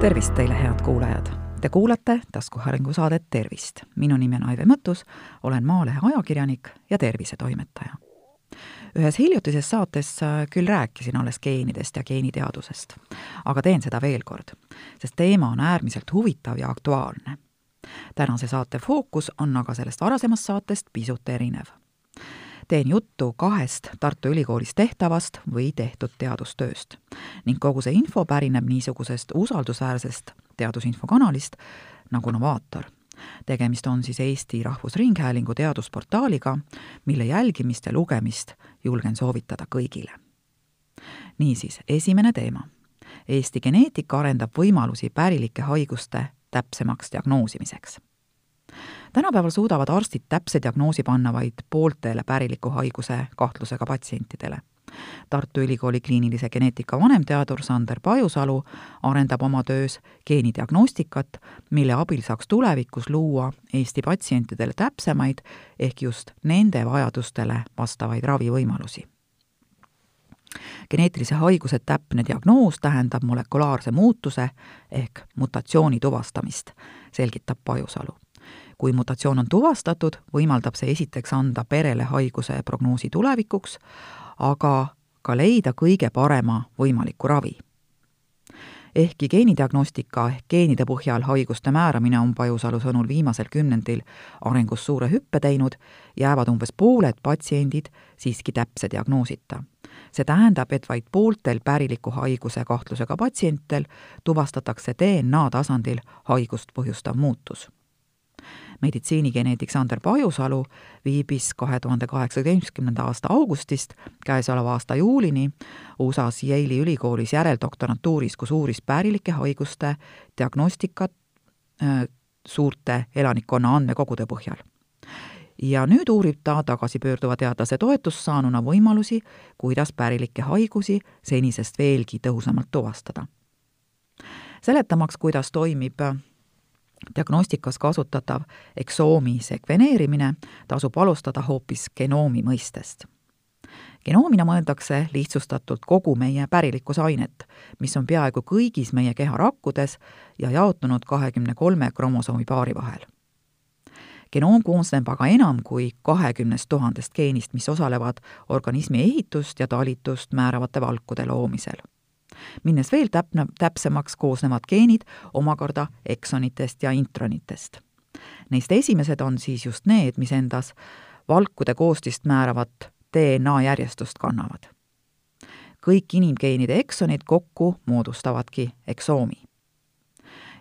tervist teile, head kuulajad! Te kuulate taskuhäälingu saadet Tervist. minu nimi on Aive Mõttus, olen Maalehe ajakirjanik ja tervisetoimetaja. ühes hiljutises saates küll rääkisin alles geenidest ja geeniteadusest, aga teen seda veel kord, sest teema on äärmiselt huvitav ja aktuaalne. tänase saate fookus on aga sellest varasemast saatest pisut erinev teen juttu kahest Tartu Ülikoolis tehtavast või tehtud teadustööst ning kogu see info pärineb niisugusest usaldusväärsest teadusinfokanalist nagu Novaator. tegemist on siis Eesti Rahvusringhäälingu teadusportaaliga, mille jälgimist ja lugemist julgen soovitada kõigile. niisiis, esimene teema. Eesti geneetika arendab võimalusi pärilike haiguste täpsemaks diagnoosimiseks tänapäeval suudavad arstid täpse diagnoosi panna vaid pooltele päriliku haiguse kahtlusega patsientidele. Tartu Ülikooli kliinilise geneetika vanemteadur Sander Pajusalu arendab oma töös geenidiagnostikat, mille abil saaks tulevikus luua Eesti patsientidele täpsemaid ehk just nende vajadustele vastavaid ravivõimalusi geneetilise haiguse täpne diagnoos tähendab molekulaarse muutuse ehk mutatsiooni tuvastamist, selgitab Pajusalu kui mutatsioon on tuvastatud, võimaldab see esiteks anda perele haiguse prognoosi tulevikuks, aga ka leida kõige parema võimaliku ravi. ehkki geenidiagnostika ehk geenide põhjal haiguste määramine on Pajusalu sõnul viimasel kümnendil arengus suure hüppe teinud, jäävad umbes pooled patsiendid siiski täpse diagnoosita. see tähendab, et vaid pooltel päriliku haiguse kahtlusega patsientidel tuvastatakse DNA tasandil haigust põhjustav muutus meditsiinigeneetik Sander Pajusalu viibis kahe tuhande kaheksateistkümnenda aasta augustist käesoleva aasta juulini USA-s Yale'i ülikoolis järeldoktorantuuris, kus uuris pärilike haiguste diagnostikat äh, suurte elanikkonna andmekogude põhjal. ja nüüd uurib ta tagasipöörduva teadlase toetust saanuna võimalusi, kuidas pärilikke haigusi senisest veelgi tõhusamalt tuvastada. seletamaks, kuidas toimib diagnostikas kasutatav eksoomi sekveneerimine tasub alustada hoopis genoomi mõistest. genoomina mõeldakse lihtsustatult kogu meie pärilikkusainet, mis on peaaegu kõigis meie keha rakkudes ja jaotunud kahekümne kolme kromosoomi paari vahel. genoom koosneb aga enam kui kahekümnest tuhandest geenist, mis osalevad organismi ehitust ja talitust määravate valkude loomisel minnes veel täpne, täpsemaks, koosnevad geenid omakorda eksonitest ja intronitest. Neist esimesed on siis just need, mis endas valkude koostist määravat DNA järjestust kannavad. kõik inimgeenide eksonid kokku moodustavadki eksoomi.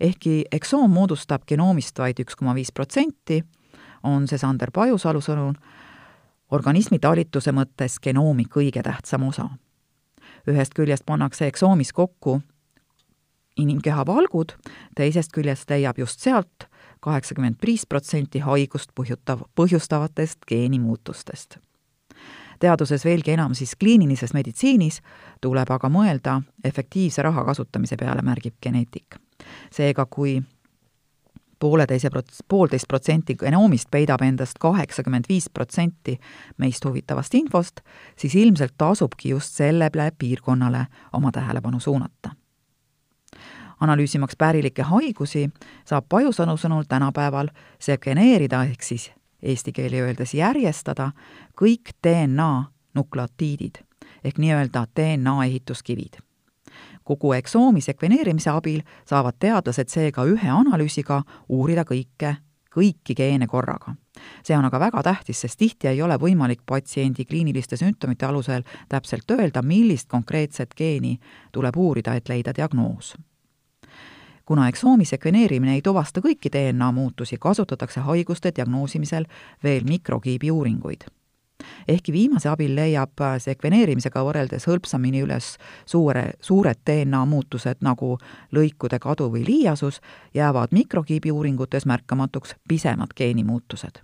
ehkki eksoom moodustab genoomist vaid üks koma viis protsenti, on see Sander Pajusalu sõnul organismi talituse mõttes genoomi kõige tähtsam osa ühest küljest pannakse eksoomis kokku inimkeha valgud, teisest küljest leiab just sealt kaheksakümmend viis protsenti haigust põhjutav, põhjustavatest geenimuutustest. teaduses veelgi enam siis kliinilises meditsiinis tuleb aga mõelda efektiivse raha kasutamise peale, märgib geneetik. seega, kui pooleteise prots-, poolteist protsenti genoomist peidab endast kaheksakümmend viis protsenti meist huvitavast infost, siis ilmselt tasubki just sellele piirkonnale oma tähelepanu suunata. analüüsimaks pärilikke haigusi, saab Pajusõnu sõnul tänapäeval sekveneerida, ehk siis eesti keeli öeldes järjestada, kõik DNA nukleotiidid ehk nii-öelda DNA ehituskivid kogu eksoomi sekveneerimise abil saavad teadlased seega ühe analüüsiga uurida kõike, kõiki geene korraga. see on aga väga tähtis, sest tihti ei ole võimalik patsiendi kliiniliste sümptomite alusel täpselt öelda, millist konkreetset geeni tuleb uurida, et leida diagnoos kuna eksoomi sekveneerimine ei tuvasta kõiki DNA muutusi, kasutatakse haiguste diagnoosimisel veel mikrokiibi uuringuid ehkki viimase abil leiab äh, sekveneerimisega võrreldes hõlpsamini üles suure, suured DNA muutused nagu lõikude kadu või liiasus, jäävad mikrokiibi uuringutes märkamatuks pisemad geenimuutused.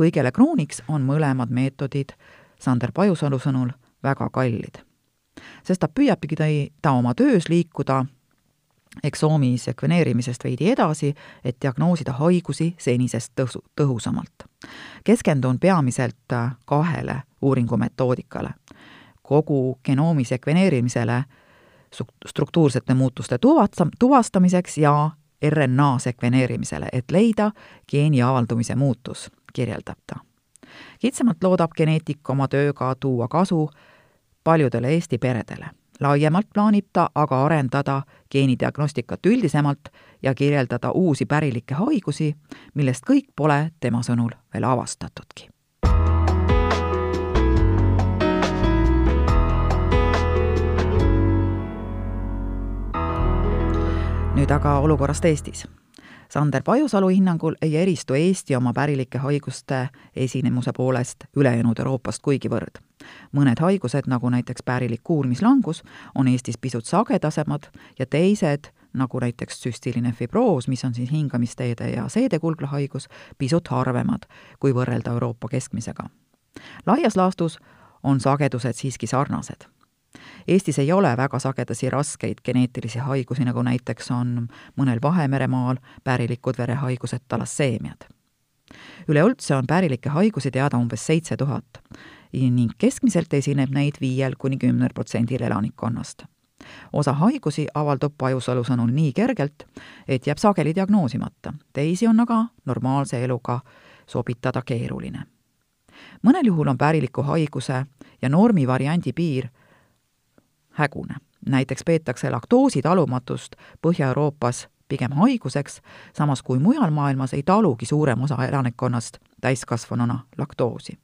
kõigele krooniks on mõlemad meetodid Sander Pajusalu sõnul väga kallid. sestap püüabki ta oma töös liikuda eksoomi sekveneerimisest veidi edasi, et diagnoosida haigusi senisest tõsu, tõhusamalt. keskendun peamiselt kahele uuringumetoodikale. kogu genoomi sekveneerimisele struktuursete muutuste tuvasta-, tuvastamiseks ja RNA sekveneerimisele, et leida geeni avaldumise muutus, kirjeldab ta. kitsamalt loodab geneetik oma tööga tuua kasu paljudele Eesti peredele. Laiemalt plaanib ta aga arendada geenidiagnostikat üldisemalt ja kirjeldada uusi pärilikke haigusi, millest kõik pole tema sõnul veel avastatudki nüüd aga olukorrast Eestis. Sander Pajusalu hinnangul ei eristu Eesti oma pärilike haiguste esinemuse poolest ülejäänud Euroopast kuigivõrd. Mõned haigused, nagu näiteks pärilik kuulmislangus, on Eestis pisut sagedasemad ja teised, nagu näiteks süstiline fibroos, mis on siis hingamisteede ja seedekulglahaigus, pisut harvemad, kui võrrelda Euroopa keskmisega. laias laastus on sagedused siiski sarnased Eestis ei ole väga sagedasi raskeid geneetilisi haigusi, nagu näiteks on mõnel Vahemeremaal pärilikud verehaigused talasseemiad. üleüldse on pärilikke haigusi teada umbes seitse tuhat ning keskmiselt esineb neid viiel kuni kümnel protsendil elanikkonnast. osa haigusi avaldub Pajusalu sõnul nii kergelt, et jääb sageli diagnoosimata, teisi on aga normaalse eluga sobitada keeruline mõnel juhul on päriliku haiguse ja normi variandi piir hägune. näiteks peetakse laktoositalumatust Põhja-Euroopas pigem haiguseks, samas kui mujal maailmas ei talugi suurem osa elanikkonnast täiskasvanuna laktoosi.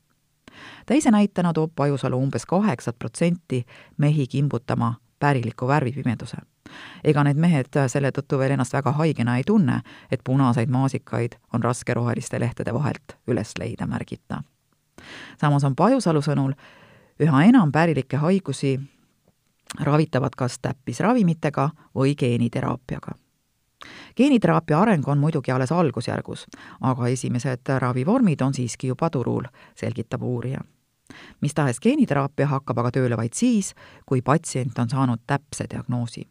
Teise näitena toob Pajusalu umbes kaheksat protsenti mehi kimbutama päriliku värvipimeduse. ega need mehed selle tõttu veel ennast väga haigena ei tunne, et punaseid maasikaid on raske roheliste lehtede vahelt üles leida, märgib ta. samas on Pajusalu sõnul üha enam pärilikke haigusi ravitavad kas täppisravimitega või geeniteraapiaga. Geeniteraapia areng on muidugi alles algusjärgus, aga esimesed ravivormid on siiski juba turul, selgitab uurija. mis tahes geeniteraapia hakkab aga tööle vaid siis, kui patsient on saanud täpse diagnoosi.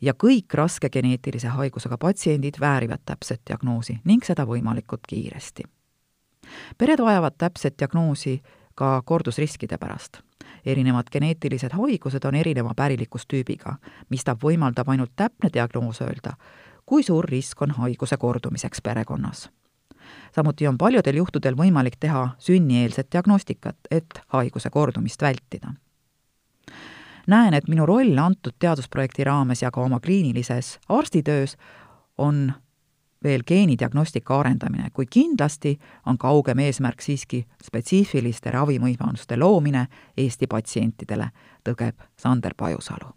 ja kõik raske geneetilise haigusega patsiendid väärivad täpset diagnoosi ning seda võimalikult kiiresti. pered vajavad täpset diagnoosi ka kordusriskide pärast erinevad geneetilised haigused on erineva pärilikustüübiga, mistap võimaldab ainult täpne diagnoos öelda, kui suur risk on haiguse kordumiseks perekonnas. samuti on paljudel juhtudel võimalik teha sünnieelset diagnostikat, et haiguse kordumist vältida. näen, et minu roll antud teadusprojekti raames ja ka oma kliinilises arstitöös on veel geenidiagnostika arendamine, kuid kindlasti on kaugem eesmärk siiski spetsiifiliste ravivõimaluste loomine Eesti patsientidele, tõgeb Sander Pajusalu.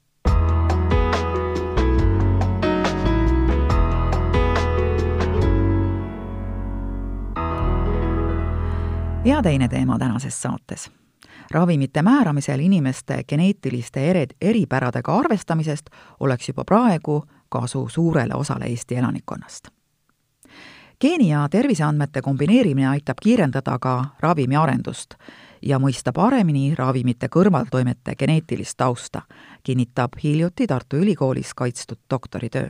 ja teine teema tänases saates ravimite määramisel inimeste geneetiliste ere, eripäradega arvestamisest oleks juba praegu kasu suurele osale Eesti elanikkonnast geeni- ja terviseandmete kombineerimine aitab kiirendada ka ravimi arendust ja mõista paremini ravimite kõrvaltoimete geneetilist tausta, kinnitab hiljuti Tartu Ülikoolis kaitstud doktoritöö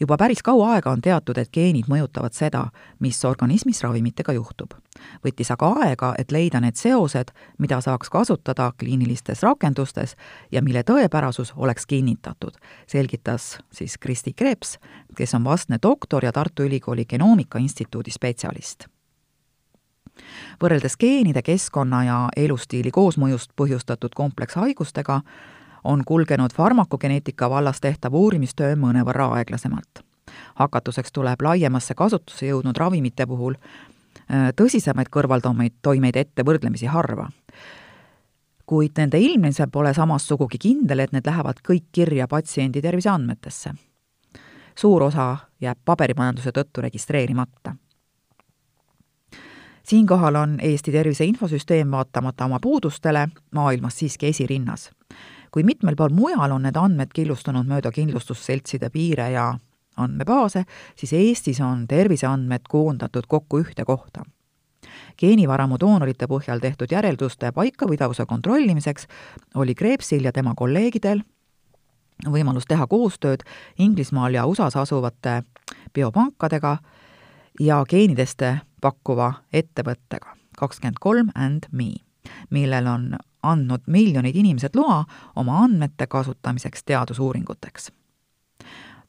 juba päris kaua aega on teatud, et geenid mõjutavad seda, mis organismis ravimitega juhtub. võttis aga aega, et leida need seosed, mida saaks kasutada kliinilistes rakendustes ja mille tõepärasus oleks kinnitatud, selgitas siis Kristi Kreeps, kes on vastne doktor ja Tartu Ülikooli Genoomika Instituudi spetsialist võrreldes geenide, keskkonna ja elustiili koosmõjust põhjustatud komplekshaigustega on kulgenud farmakogeneetika vallas tehtav uurimistöö mõnevõrra aeglasemalt. hakatuseks tuleb laiemasse kasutusse jõudnud ravimite puhul äh, tõsisemaid kõrvaltoimeid, toimeid ette võrdlemisi harva. kuid nende ilmnemisel pole samas sugugi kindel, et need lähevad kõik kirja patsiendi terviseandmetesse. suur osa jääb paberimajanduse tõttu registreerimata siinkohal on Eesti Tervise Infosüsteem vaatamata oma puudustele maailmas siiski esirinnas kui mitmel pool mujal on need andmed killustunud mööda kindlustusseltside piire ja andmebaase, siis Eestis on terviseandmed koondatud kokku ühte kohta. geenivaramu doonorite põhjal tehtud järelduste paikapidavuse kontrollimiseks oli Kreepsil ja tema kolleegidel võimalus teha koostööd Inglismaal ja USA-s asuvate biopankadega ja geenideste pakkuva ettevõttega kakskümmend kolm and me millel on andnud miljonid inimesed loa oma andmete kasutamiseks teadusuuringuteks.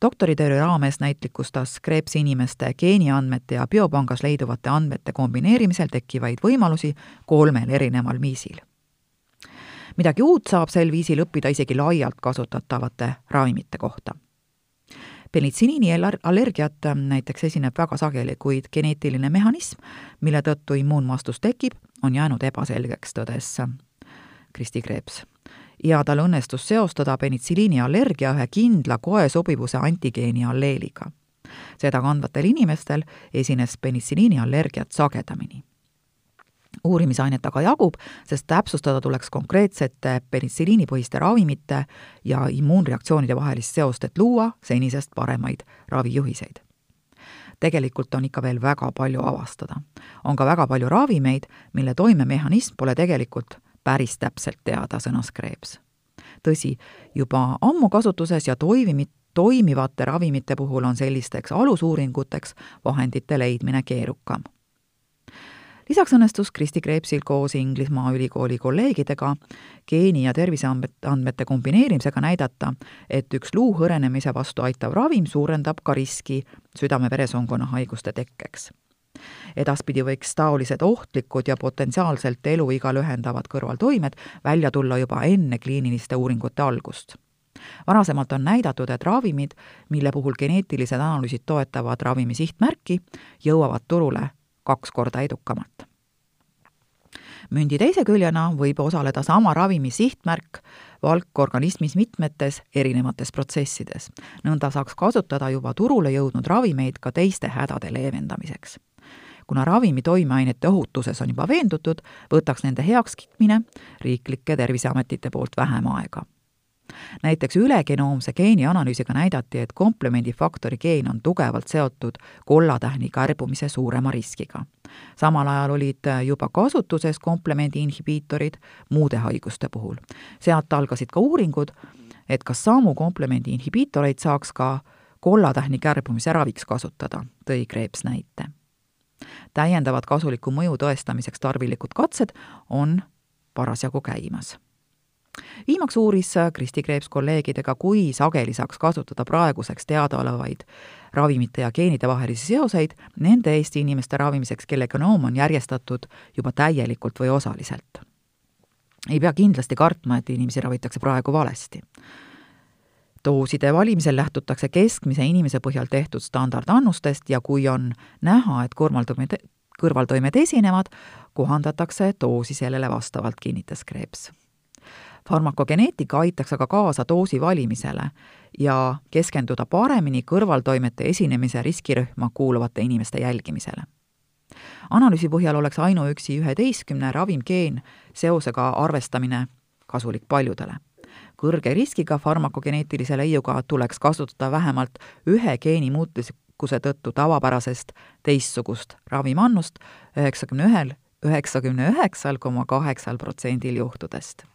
doktoritöö raames näitlikustas Krebs inimeste geeniandmete ja biopangas leiduvate andmete kombineerimisel tekkivaid võimalusi kolmel erineval viisil. midagi uut saab sel viisil õppida isegi laialt kasutatavate ravimite kohta penitsiiniini allergiat näiteks esineb väga sageli, kuid geneetiline mehhanism, mille tõttu immuunvastus tekib, on jäänud ebaselgeks, tõdes Kristi Kreeps. ja tal õnnestus seostada penitsiliini allergia ühe kindla koe sobivuse antigeeni alleeliga. seda kandvatel inimestel esines penitsiliini allergiat sagedamini uurimisainet aga jagub, sest täpsustada tuleks konkreetsete penitsiliinipõhiste ravimite ja immuunreaktsioonide vahelist seost, et luua senisest paremaid ravijuhiseid. tegelikult on ikka veel väga palju avastada. on ka väga palju ravimeid, mille toimemehhanism pole tegelikult päris täpselt teada, sõnas Krebs. tõsi, juba ammu kasutuses ja toimimit, toimivate ravimite puhul on sellisteks alusuuringuteks vahendite leidmine keerukam lisaks õnnestus Kristi Kreepsil koos Inglismaa ülikooli kolleegidega geeni- ja terviseandmete kombineerimisega näidata, et üks luu hõrenemise vastu aitav ravim suurendab ka riski südame-veresoonkonna haiguste tekkeks. Edaspidi võiks taolised ohtlikud ja potentsiaalselt eluiga lühendavad kõrvaltoimed välja tulla juba enne kliiniliste uuringute algust varasemalt on näidatud, et ravimid, mille puhul geneetilised analüüsid toetavad ravimi sihtmärki, jõuavad turule kaks korda edukamalt. mündi teise küljena võib osaleda sama ravimi sihtmärk valk organismis mitmetes erinevates protsessides. nõnda saaks kasutada juba turule jõudnud ravimeid ka teiste hädade leevendamiseks kuna ravimi toimeainete ohutuses on juba veendutud, võtaks nende heakskiitmine riiklike terviseametite poolt vähem aega näiteks ülegenoomse geeni analüüsiga näidati, et komplemendifaktori geen on tugevalt seotud kollatähni kärbumise suurema riskiga. samal ajal olid juba kasutuses komplemendi inhibiitorid muude haiguste puhul. sealt algasid ka uuringud, et kas samu komplemendi inhibiitoreid saaks ka kollatähni kärbumise raviks kasutada, tõi Kreeps näite. Täiendavad kasuliku mõju tõestamiseks tarvilikud katsed on parasjagu käimas viimaks uuris Kristi Kreeps kolleegidega, kui sageli saaks kasutada praeguseks teadaolevaid ravimite ja geenide vahelisi seoseid nende Eesti inimeste ravimiseks, kelle genoom on järjestatud juba täielikult või osaliselt. ei pea kindlasti kartma, et inimesi ravitakse praegu valesti. Dooside valimisel lähtutakse keskmise inimese põhjal tehtud standardannustest ja kui on näha, et kõrvaltoimed, kõrvaltoimed esinevad, kohandatakse doosi sellele vastavalt, kinnitas Kreeps farmakogeneetika aitaks aga kaasa doosi valimisele ja keskenduda paremini kõrvaltoimete esinemise riskirühma kuuluvate inimeste jälgimisele. analüüsi põhjal oleks ainuüksi üheteistkümne ravimgeen seosega arvestamine kasulik paljudele. Kõrge riskiga farmakogeneetilise leiuga tuleks kasutada vähemalt ühe geeni muutuskuse tõttu tavapärasest teistsugust ravimannust üheksakümne ühel, üheksakümne üheksal koma kaheksal protsendil juhtudest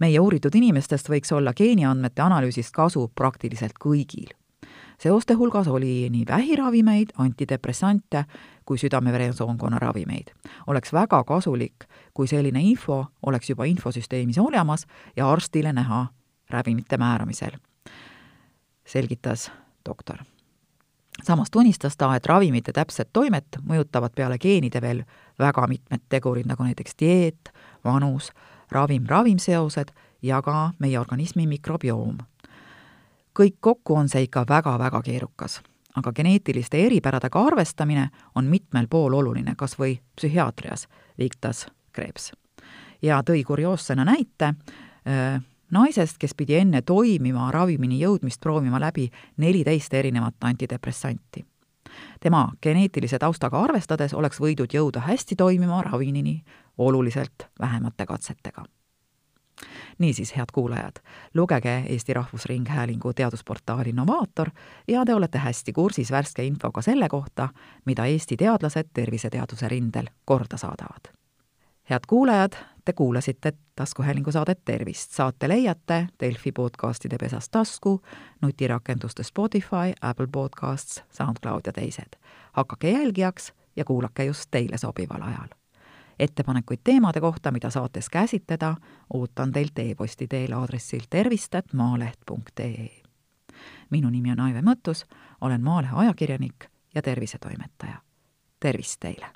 meie uuritud inimestest võiks olla geeniandmete analüüsist kasu praktiliselt kõigil. seoste hulgas oli nii vähiravimeid, antidepressante kui südame-veresoonkonna ravimeid. oleks väga kasulik, kui selline info oleks juba infosüsteemis olemas ja arstile näha ravimite määramisel, selgitas doktor samas tunnistas ta, et ravimite täpset toimet mõjutavad peale geenide veel väga mitmed tegurid, nagu näiteks dieet, vanus, ravim-ravimseosed ja ka meie organismi mikrobioom. kõik kokku on see ikka väga-väga keerukas, aga geneetiliste eripäradega arvestamine on mitmel pool oluline, kas või psühhiaatrias, viitas Krebs. ja tõi kurioossena näite naisest, kes pidi enne toimiva ravimini jõudmist proovima läbi neliteist erinevat antidepressanti. tema geneetilise taustaga arvestades oleks võidud jõuda hästi toimiva ravimini oluliselt vähemate katsetega. niisiis, head kuulajad, lugege Eesti Rahvusringhäälingu teadusportaali Novaator ja te olete hästi kursis värske infoga selle kohta, mida Eesti teadlased terviseteaduse rindel korda saadavad. Head kuulajad, te kuulasite taskuhäälingu saadet Tervist. saate leiate Delfi podcastide pesas tasku, nutirakenduste Spotify, Apple Podcasts, SoundCloud ja teised. hakake jälgijaks ja kuulake just teile sobival ajal ettepanekuid teemade kohta, mida saates käsitleda, ootan teilt e-posti teel aadressil tervist.maaleht.ee. minu nimi on Aive Mõttus, olen Maalehe ajakirjanik ja tervisetoimetaja. tervist teile!